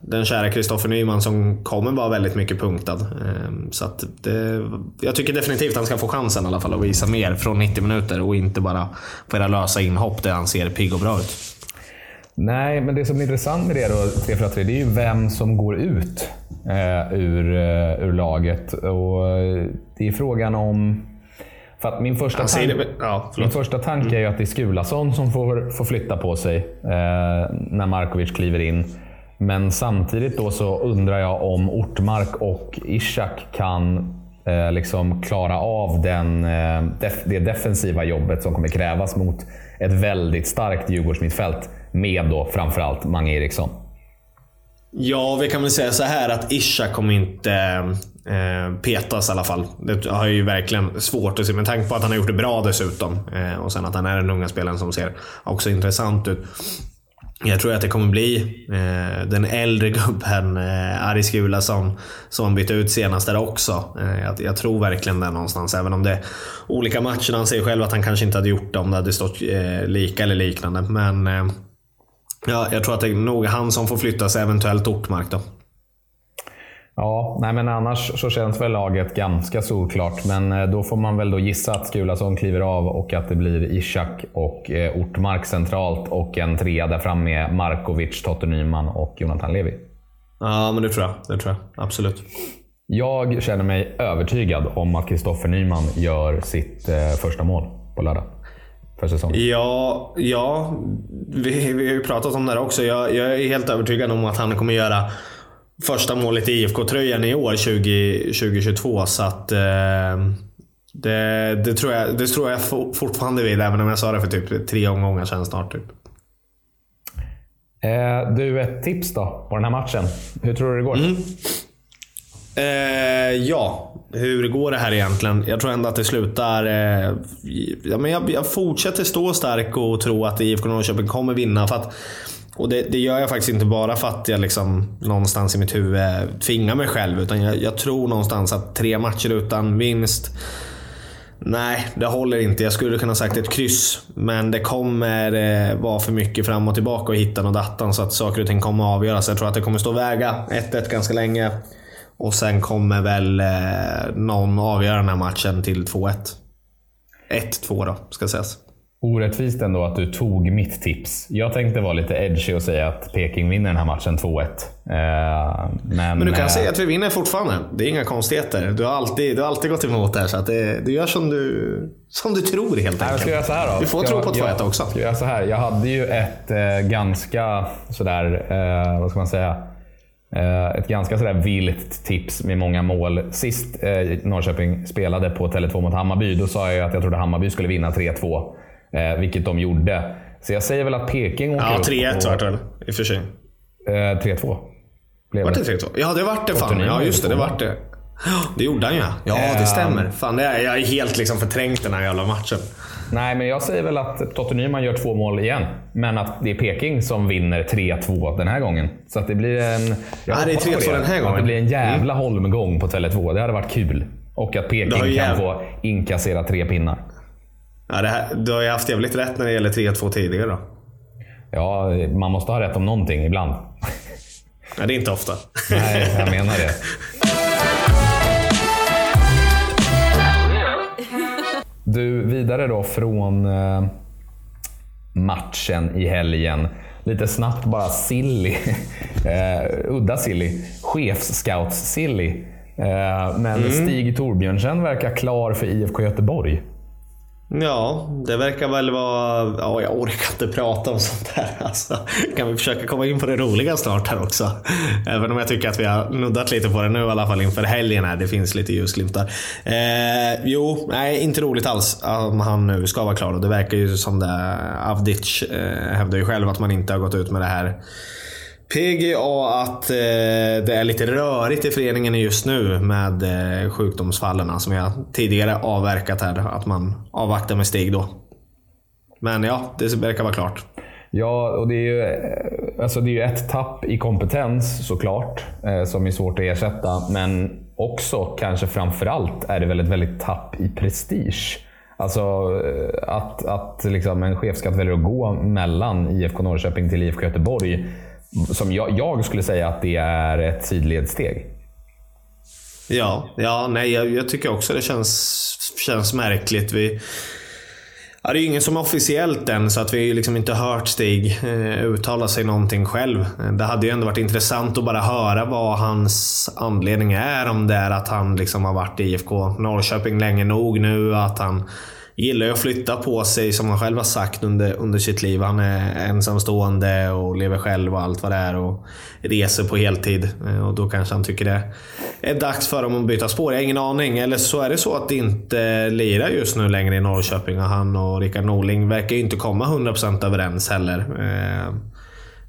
den kära Kristoffer Nyman som kommer vara väldigt mycket punktad. Eh, så att det, jag tycker definitivt han ska få chansen i alla fall att visa mer från 90 minuter och inte bara på era lösa inhopp där han ser pigg och bra ut. Nej, men det som är intressant med det då, 3-4-3, det är ju vem som går ut eh, ur, uh, ur laget. Och det är frågan om för att min, första tank, ja, min första tanke är ju att det är Skulason som får, får flytta på sig eh, när Markovic kliver in. Men samtidigt då så undrar jag om Ortmark och Ishak kan eh, liksom klara av den, eh, det defensiva jobbet som kommer krävas mot ett väldigt starkt Djurgårdsmittfält med då framförallt Mange Eriksson. Ja, vi kan väl säga så här att Isha kommer inte eh, petas i alla fall. Det har ju verkligen svårt att se med tanke på att han har gjort det bra dessutom. Eh, och sen att han är den unga spelaren som ser också intressant ut. Jag tror att det kommer bli eh, den äldre gubben eh, Aris Gula som, som bytte ut senast där också. Eh, jag, jag, tror verkligen det någonstans. Även om det är olika matcher. Han säger själv att han kanske inte hade gjort det om det hade stått eh, lika eller liknande. Men eh, ja, jag tror att det är nog han som får flyttas, eventuellt Ortmark då. Ja, nej men annars så känns väl laget ganska solklart. Men eh, då får man väl då gissa att Skulason kliver av och att det blir Ishak och eh, Ortmark centralt och en trea där fram med Markovic, Totte Nyman och Jonathan Levi. Ja, men det tror jag. Det tror jag. Absolut. Jag känner mig övertygad om att Kristoffer Nyman gör sitt eh, första mål på lördag. Ja, ja vi, vi har ju pratat om det här också. Jag, jag är helt övertygad om att han kommer göra första målet i IFK-tröjan i år, 20, 2022. Så att, eh, det, det, tror jag, det tror jag fortfarande vid, även om jag sa det för typ tre omgångar sedan snart. Typ. Eh, du, ett tips då på den här matchen. Hur tror du det går? Mm. Eh, ja, hur går det här egentligen? Jag tror ändå att det slutar... Eh, ja, men jag, jag, fortsätter stå stark och tro att IFK Norrköping kommer vinna. För att och det, det, gör jag faktiskt inte bara för att jag liksom någonstans i mitt huvud tvingar mig själv. Utan jag, jag tror någonstans att tre matcher utan vinst Nej, det håller inte. Jag skulle kunna sagt ett kryss. Men det kommer eh, vara för mycket fram och tillbaka och hitta och dattan så att saker och ting kommer att avgöras. Jag tror att det kommer stå väga 1-1 ganska länge. Och sen kommer väl eh, någon avgöra den här matchen till 2-1. 1-2 då, ska sägas orättvist ändå att du tog mitt tips. Jag tänkte vara lite edgy och säga att Peking vinner den här matchen 2-1. Eh, men, men, du kan äh, säga att vi vinner fortfarande. Det är inga konstigheter. Du har alltid, du har alltid gått emot det här, så att det, du gör som du, som du tror helt enkelt. Jag ska göra så här då. Du får tro på 2-1 också. Ska göra så här. Jag hade ju ett eh, ganska sådär, eh, vad ska man säga? Eh, ett ganska sådär vilt tips med många mål. Sist eh, Norrköping spelade på Tele2 mot Hammarby, då sa jag att jag trodde Hammarby skulle vinna 3-2. Eh, vilket de gjorde. Så jag säger väl att Peking åker ja, upp. Ja, 3-1 vart det väl i och för sig. Eh, 3-2. Var det 3-2? Ja, det vart det fan. Ja, just det. Det vart det. Det gjorde han ja. Ja, det stämmer. Fan, det är, jag är helt liksom förträngt den här jävla matchen. Nej, men jag säger väl att Totte Nyman gör två mål igen. Men att det är Peking som vinner 3-2 den här gången. Så att det blir en... Jag ja, det är 3-2 den här gången. Det blir en jävla mm. holmgång på Tele2. Det hade varit kul. Och att Peking kan få inkassera tre pinnar. Ja, det här, du har ju haft jävligt rätt när det gäller 3-2 tidigare då. Ja, man måste ha rätt om någonting ibland. Nej, det är inte ofta. Nej, jag menar det. Du, vidare då från eh, matchen i helgen. Lite snabbt bara silly. uh, [laughs] udda silly. Chefscouts-silly. Uh, men mm. Stig Torbjörnsen verkar klar för IFK Göteborg. Ja, det verkar väl vara... Ja, jag orkar inte prata om sånt här. Alltså, kan vi försöka komma in på det roliga snart här också? Även om jag tycker att vi har nuddat lite på det nu i alla fall inför helgen. här. Det finns lite ljusglimtar. Eh, jo, nej, inte roligt alls om han nu ska vara klar. Och det verkar ju som det... Avdic eh, hävdar ju själv att man inte har gått ut med det här PGA att eh, det är lite rörigt i föreningen just nu med eh, sjukdomsfallen som jag tidigare avverkat här. Att man avvaktar med steg då. Men ja, det verkar vara klart. Ja, och det är ju eh, alltså det är ett tapp i kompetens såklart, eh, som är svårt att ersätta. Men också, kanske framförallt, är det väl ett väldigt tapp i prestige. Alltså eh, att, att liksom en chefskatt väljer att gå mellan IFK Norrköping till IFK Göteborg som jag, jag, skulle säga att det är ett sidledssteg. Ja, ja nej, jag, jag, tycker också det känns, känns märkligt. Vi, ja, det är ju ingen som är officiellt än, så att vi liksom inte hört Stig eh, uttala sig någonting själv. Det hade ju ändå varit intressant att bara höra vad hans anledning är. Om det är att han liksom har varit i IFK Norrköping länge nog nu. Att han gillar ju att flytta på sig, som han själv har sagt under, under sitt liv. Han är ensamstående och lever själv och allt vad det är. Och reser på heltid. Eh, och då kanske han tycker det är dags för dem att byta spår. Jag har ingen aning. Eller så är det så att det inte lirar just nu längre i Norrköping. Och han och Rickard Norling verkar ju inte komma 100% överens heller. Eh,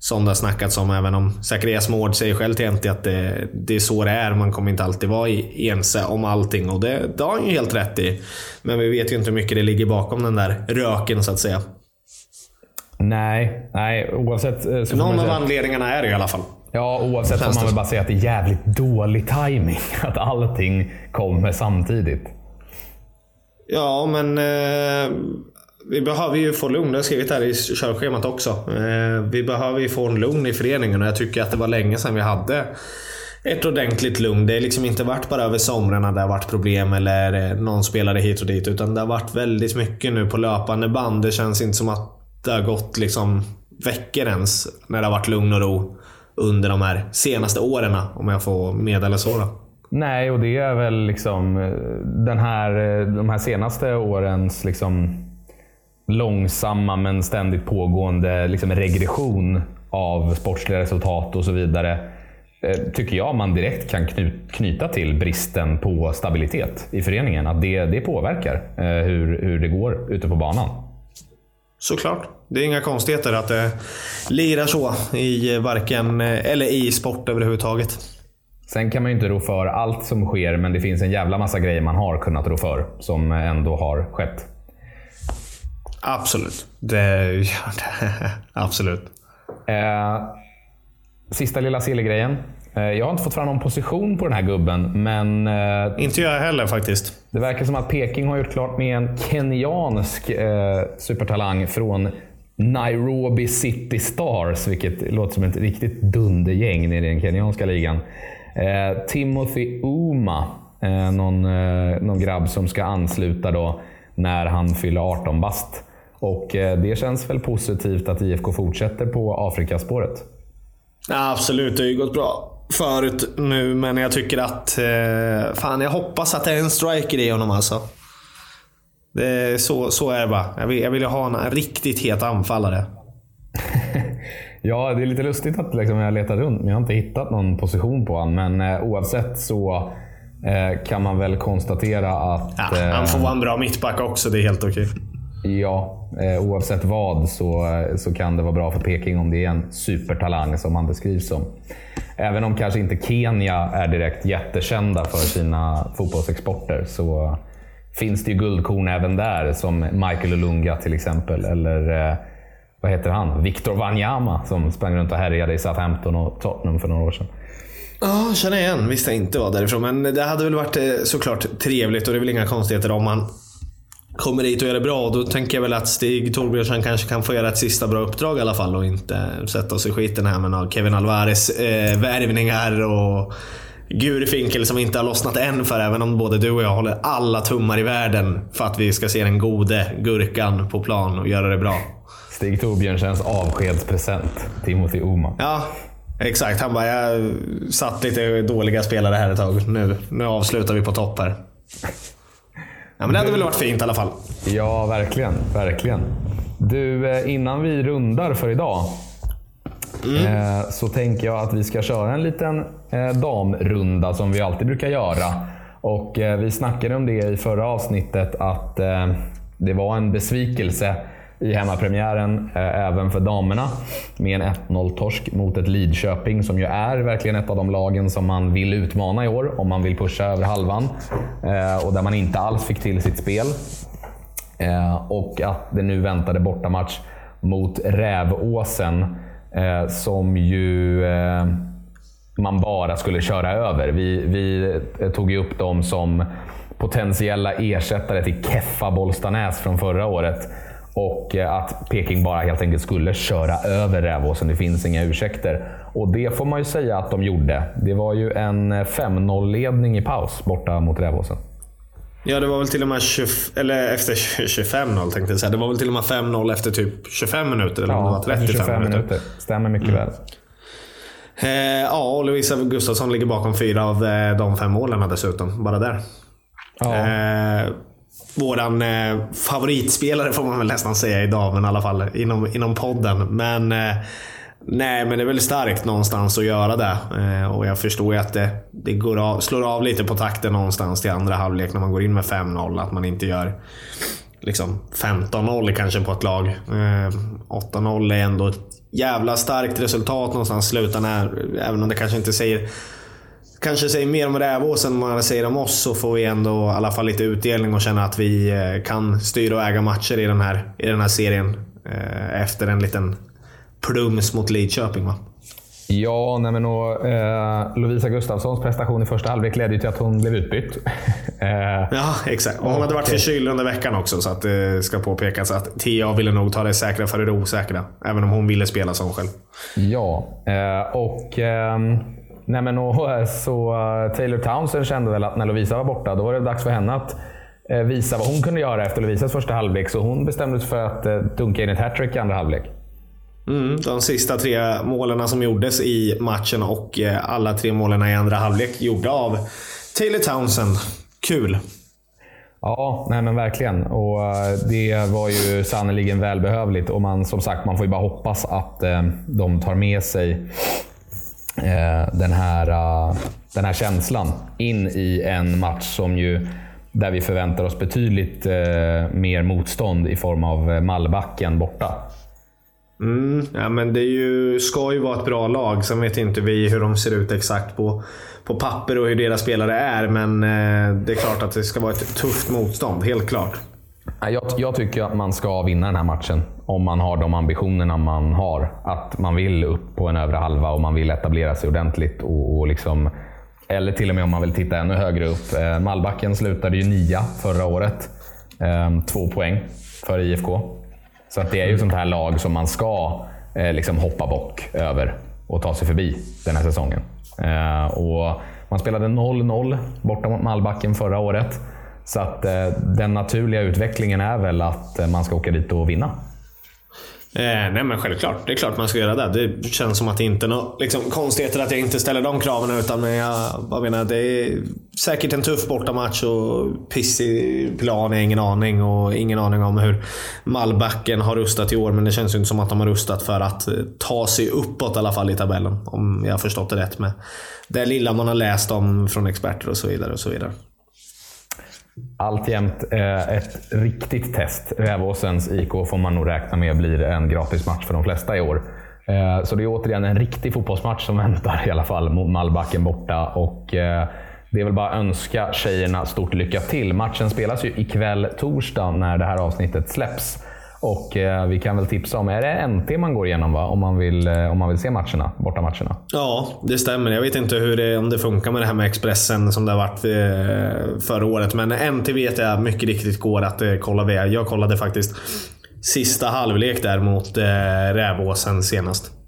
som det har snackats om, även om Zacharias Mård säger själv till NT att det, det, är så det är. Man kommer inte alltid vara ense om allting och det, det har han ju helt rätt i. Men vi vet ju inte hur mycket det ligger bakom den där röken så att säga. Nej, nej oavsett. Eh, så Någon av anledningarna är det i alla fall. Ja, oavsett får man väl bara säga att det är jävligt dålig timing [laughs] Att allting kommer samtidigt. Ja, men eh, vi behöver ju få lugn. Det har jag skrivit här i körschemat också. Eh, vi behöver ju få en lugn i föreningen och jag tycker att det var länge sedan vi hade ett ordentligt lugn. Det har liksom inte varit bara över somrarna det har varit problem eller eh, någon spelare hit och dit. Utan det har varit väldigt mycket nu på löpande band. Det känns inte som att det har gått liksom veckor ens när det har varit lugn och ro under de här senaste åren. Om jag får meddela så. Då. Nej, och det är väl liksom eh, den här, de här senaste årens liksom långsamma men ständigt pågående liksom, regression av sportsliga resultat och så vidare eh, tycker jag man direkt kan knyta till bristen på stabilitet i föreningen. Att det, det påverkar eh, hur, hur det går ute på banan. Såklart. Det är inga konstigheter att det lirar så i varken, eller i sport överhuvudtaget. Sen kan man ju inte ro för allt som sker, men det finns en jävla massa grejer man har kunnat ro för som ändå har skett. Absolut. Det gör det. [laughs] Absolut. Eh, sista lilla sillegrejen. Eh, jag har inte fått fram någon position på den här gubben, men... Eh, inte jag heller faktiskt. Det verkar som att Peking har gjort klart med en kenyansk eh, supertalang från Nairobi City Stars, vilket låter som ett riktigt dundergäng nere i den kenyanska ligan. Eh, Timothy Uma, eh, någon, någon grabb som ska ansluta då när han fyller 18 bast. Och eh, det känns väl positivt att IFK fortsätter på Afrikaspåret? Ja, absolut, det har ju gått bra förut nu, men jag tycker att... Eh, fan, jag hoppas att det är en striker i honom alltså. Det så, så är det bara. Jag vill, jag vill ha en riktigt het anfallare. [laughs] ja, det är lite lustigt att liksom, jag letar runt, men jag har inte hittat någon position på honom. Men eh, oavsett så eh, kan man väl konstatera att... Ja, han får vara en bra mittback också, det är helt okej. Ja, eh, oavsett vad så, eh, så kan det vara bra för Peking om det är en supertalang som han beskrivs som. Även om kanske inte Kenya är direkt jättekända för sina fotbollsexporter så finns det ju guldkorn även där, som Michael Olunga till exempel. Eller eh, vad heter han? Victor Wanyama som sprang runt och härjade i Southampton och Tottenham för några år sedan. Ja, känner igen. Visste jag inte var därifrån. Men det hade väl varit eh, såklart trevligt och det är väl inga konstigheter om man kommer dit och gör det bra. Då tänker jag väl att Stig Torbjörnsson kanske kan få göra ett sista bra uppdrag i alla fall och inte sätta oss i skiten här med Kevin Alvarez eh, värvningar och Gurfinkel som inte har lossnat än för, även om både du och jag håller alla tummar i världen för att vi ska se den gode Gurkan på plan och göra det bra. Stig Torbjörnsens avskedspresent, Timothy Oma. Ja, exakt. Han bara, jag satt lite dåliga spelare här ett tag. Nu, nu avslutar vi på topp här. Ja, men det hade väl varit fint i alla fall. Ja, verkligen. verkligen. Du, eh, innan vi rundar för idag mm. Eh, så tänker jag att vi ska köra en liten eh, damrunda som vi alltid brukar göra. Och Vi snackade om det i förra avsnittet att det var en besvikelse i hemmapremiären eh, även för damerna med en 1-0-torsk mot ett Lidköping som ju är verkligen ett av de lagen som man vill utmana i år om man vill pusha över halvan eh, och där man inte alls fick till sitt spel. Eh, och att det nu väntade bortamatch mot Rävåsen eh, som ju eh, man bara skulle köra över. Vi, vi eh, tog ju upp dem som potentiella ersättare till Keffa Bollstanäs från förra året. Och eh, att Peking bara helt enkelt skulle köra över Rävåsen. Det finns inga ursäkter. Och det får man ju säga att de gjorde. Det var ju en 5-0-ledning i paus borta mot Rävåsen. Ja, det var väl till och med 20, eller efter 25-0 tänkte jag säga. Det var väl till och med 5-0 efter typ 25 minuter. Eller ja, om det var 35 25 minuter. minuter. Stämmer mycket mm. väl. Eh, ja, och Lovisa Gustafsson ligger bakom fyra av eh, de fem målen dessutom. Bara där. Ja. Eh, våran eh, favoritspelare får man väl nästan säga idag, men i alla fall inom, inom podden. Men eh, Nej, men det är väl starkt någonstans att göra det. Eh, och jag förstår ju att det, det går av, slår av lite på takten någonstans till andra halvlek när man går in med 5-0. Att man inte gör liksom 15-0 kanske på ett lag. Eh, 8-0 är ändå ett jävla starkt resultat någonstans. Slutar när, även om det kanske inte säger kanske säger mer om Rävås än vad man säger om oss så får vi ändå i alla fall lite utdelning och känna att vi eh, kan styra och äga matcher i den här, i den här serien. Eh, efter en liten plums mot Lidköping va? Ja, nej men och, eh, Lovisa Gustafssons prestation i första halvlek ledde ju till att hon blev utbytt. [laughs] eh, ja, exakt. Och hon hade varit förkyld under veckan också, så att det ska påpekas att Tia ville nog ta det säkra för det osäkra. Även om hon ville spela som själv. Ja, eh, och ehm, Nej, men och, så uh, Taylor Townsend kände väl att när Lovisa var borta, då var det dags för henne att uh, visa vad hon kunde göra efter Lovisas första halvlek. Så hon bestämde sig för att dunka in ett hattrick i andra halvlek. Mm, de sista tre målen som gjordes i matchen och alla tre målen i andra halvlek gjorda av Taylor Townsend. Kul! Ja, nej men verkligen. Och Det var ju sannerligen välbehövligt. Och man, som sagt, man får ju bara hoppas att de tar med sig Eh, den, här, uh, den här känslan in i en match som ju där vi förväntar oss betydligt uh, mer motstånd i form av Mallbacken borta. Mm, ja, men det är ju, ska ju vara ett bra lag. Sen vet inte vi hur de ser ut exakt på, på papper och hur deras spelare är. Men det är klart att det ska vara ett tufft motstånd. Helt klart. Jag, jag, tycker att man ska vinna den här matchen om man har de ambitionerna man har. Att man vill upp på en övre halva och man vill etablera sig ordentligt. Och, och liksom, eller till och med om man vill titta ännu högre upp. Eh, Mallbacken slutade ju nia förra året. Eh, två poäng för IFK. Så att det är ju sånt här lag som man ska eh, liksom hoppa bock över och ta sig förbi den här säsongen. Eh, och man spelade 0-0 borta mot Mallbacken förra året. Så att eh, den naturliga utvecklingen är väl att eh, man ska åka dit och vinna. Eh, nej men självklart. Det är klart man ska göra det. Det känns som att det inte är några liksom, konstigheter att jag inte ställer de kraven. Utan jag, jag menar, det är säkert en tuff bortamatch och pissig plan. Jag ingen aning. Och ingen aning om hur Malbacken har rustat i år. Men det känns ju inte som att de har rustat för att eh, ta sig uppåt i alla fall i tabellen. Om jag har förstått det rätt med det lilla man har läst om från experter och så vidare. Och så vidare. Alltjämt eh, ett riktigt test. Rävåsens IK får man nog räkna med blir en gratismatch för de flesta i år. Eh, så det är återigen en riktig fotbollsmatch som väntar i alla fall mot Mallbacken borta. Och, eh, det är väl bara att önska tjejerna stort lycka till. Matchen spelas ju ikväll torsdag när det här avsnittet släpps. Och eh, vi kan väl tipsa om, är det NT man går igenom va? Om man vill, eh, om man vill se matcherna, bortamatcherna? Ja, det stämmer. Jag vet inte hur det, om det funkar med det här med Expressen som det har varit eh, förra året. Men NT vet jag mycket riktigt går att eh, kolla via. Jag kollade faktiskt sista halvlek där mot eh, Rävåsen senast.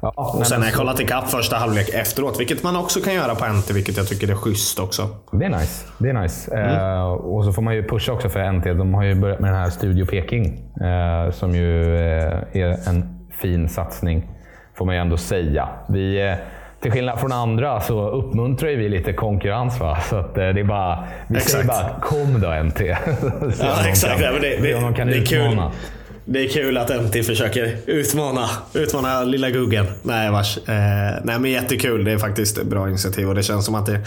Ja, och sen har jag kollat ikapp första halvlek efteråt, vilket man också kan göra på NT, vilket jag tycker är schysst också. Det är nice. Det är nice. Mm. Uh, och så får man ju pusha också för NT. De har ju börjat med den här Studio Peking, uh, som ju uh, är en fin satsning, får man ju ändå säga. Vi, till skillnad från andra så uppmuntrar vi lite konkurrens. Va? Så att det är bara, vi exakt. säger bara kom då NT. [laughs] ja, exakt. Kan, det, det, de kan det är kul. Det är kul att NT försöker utmana, utmana lilla Guggen. Nej, vars. Eh, nej, men jättekul. Det är faktiskt ett bra initiativ och det känns som att det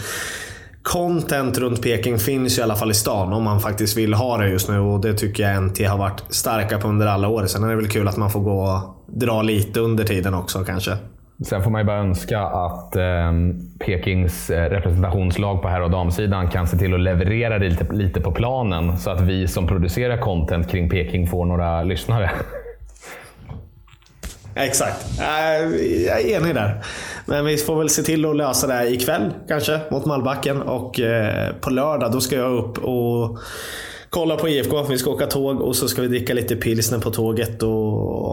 Content runt Peking finns i alla fall i stan om man faktiskt vill ha det just nu och det tycker jag NT har varit starka på under alla år. Sen är det väl kul att man får gå och dra lite under tiden också kanske. Sen får man ju bara önska att ehm, eh, Pekings representationslag på herr och damsidan kan se till att leverera det lite, lite på planen så att vi som producerar content kring Peking får några lyssnare. Exakt. Eh, jag är enig där. Men vi får väl se till att lösa det här ikväll kanske mot Malbacken och eh, på lördag då ska jag upp och kolla på IFK. Vi ska åka tåg och så ska vi dricka lite pilsner på tåget och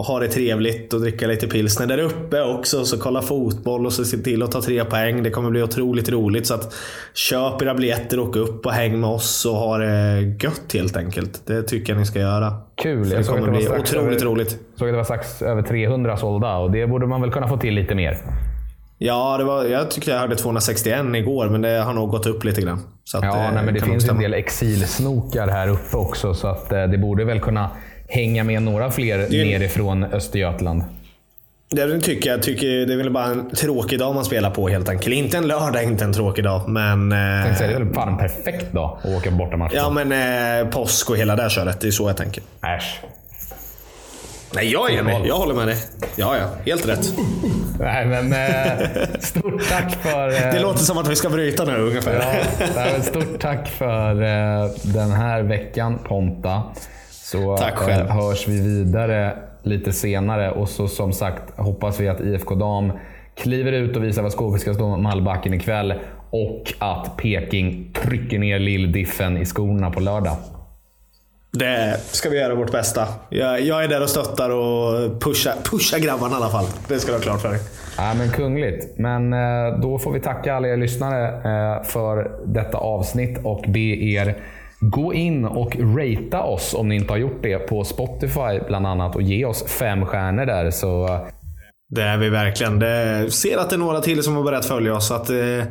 ha det trevligt och dricka lite pilsner där uppe också. Så kolla fotboll och så se till att ta tre poäng. Det kommer bli otroligt roligt. Så att köp era biljetter, åk upp och häng med oss och ha det gött helt enkelt. Det tycker jag ni ska göra. Kul. Det kommer bli otroligt över, roligt. såg att det var strax över 300 sålda och det borde man väl kunna få till lite mer. Ja, det var, jag tyckte jag hörde 261 igår, men det har nog gått upp lite grann. Så ja, nej, men det finns en del exilsnokar här uppe också, så att, eh, det borde väl kunna hänga med några fler det, nerifrån Östergötland. Det tycker jag. Tycker det är väl bara en tråkig dag man spelar på helt enkelt. Inte en lördag, inte en tråkig dag. Men... Jag tänkte säga, det är väl fan en perfekt dag att åka bortamatch Ja, men eh, påsk och hela det köret. Det är så jag tänker. Äsch. Nej, jag är enig. Jag håller med dig. Ja, ja. Helt rätt. Nej, men eh, [laughs] stort tack för... Eh, det låter som att vi ska bryta nu ungefär. Ja, stort tack för eh, den här veckan Ponta. Så tack själv. hörs vi vidare lite senare. Och så som sagt hoppas vi att IFK Dam kliver ut och visar vad skåpet ska stå Mallbacken ikväll. Och att Peking trycker ner lilldiffen i skorna på lördag. Det ska vi göra vårt bästa. Jag, jag är där och stöttar och pushar pusha grabbarna i alla fall. Det ska du ha klart för dig. Ja, men kungligt. Men eh, då får vi tacka alla er lyssnare eh, för detta avsnitt och be er gå in och ratea oss om ni inte har gjort det på Spotify bland annat och ge oss fem stjärnor där. Så... Det är vi verkligen. Det, ser att det är några till som har börjat följa oss. Så att, eh,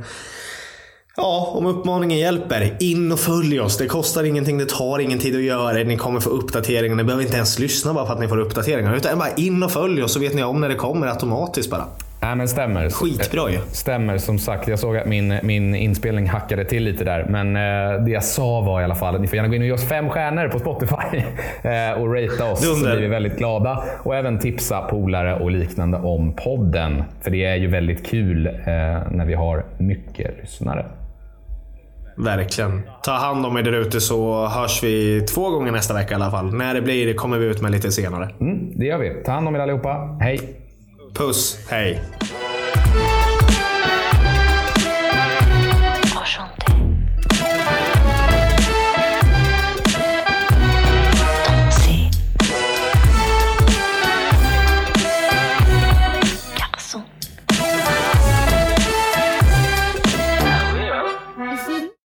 Ja, om uppmaningen hjälper, in och följ oss. Det kostar ingenting, det tar ingen tid att göra det. Ni kommer få uppdateringar. Ni behöver inte ens lyssna bara för att ni får uppdateringar. Utan bara in och följ oss så vet ni om när det kommer automatiskt bara. Nej, men stämmer. Skitbra ju. Stämmer. Som sagt, jag såg att min, min inspelning hackade till lite där. Men eh, det jag sa var i alla fall att ni får gärna gå in och ge oss fem stjärnor på Spotify [laughs] eh, och ratea oss. Dunder. Så blir vi väldigt glada. Och även tipsa polare och liknande om podden. För det är ju väldigt kul eh, när vi har mycket lyssnare. Verkligen. Ta hand om er där ute så hörs vi två gånger nästa vecka i alla fall. När det blir kommer vi ut med lite senare. Mm, det gör vi. Ta hand om er allihopa. Hej! Puss, hej!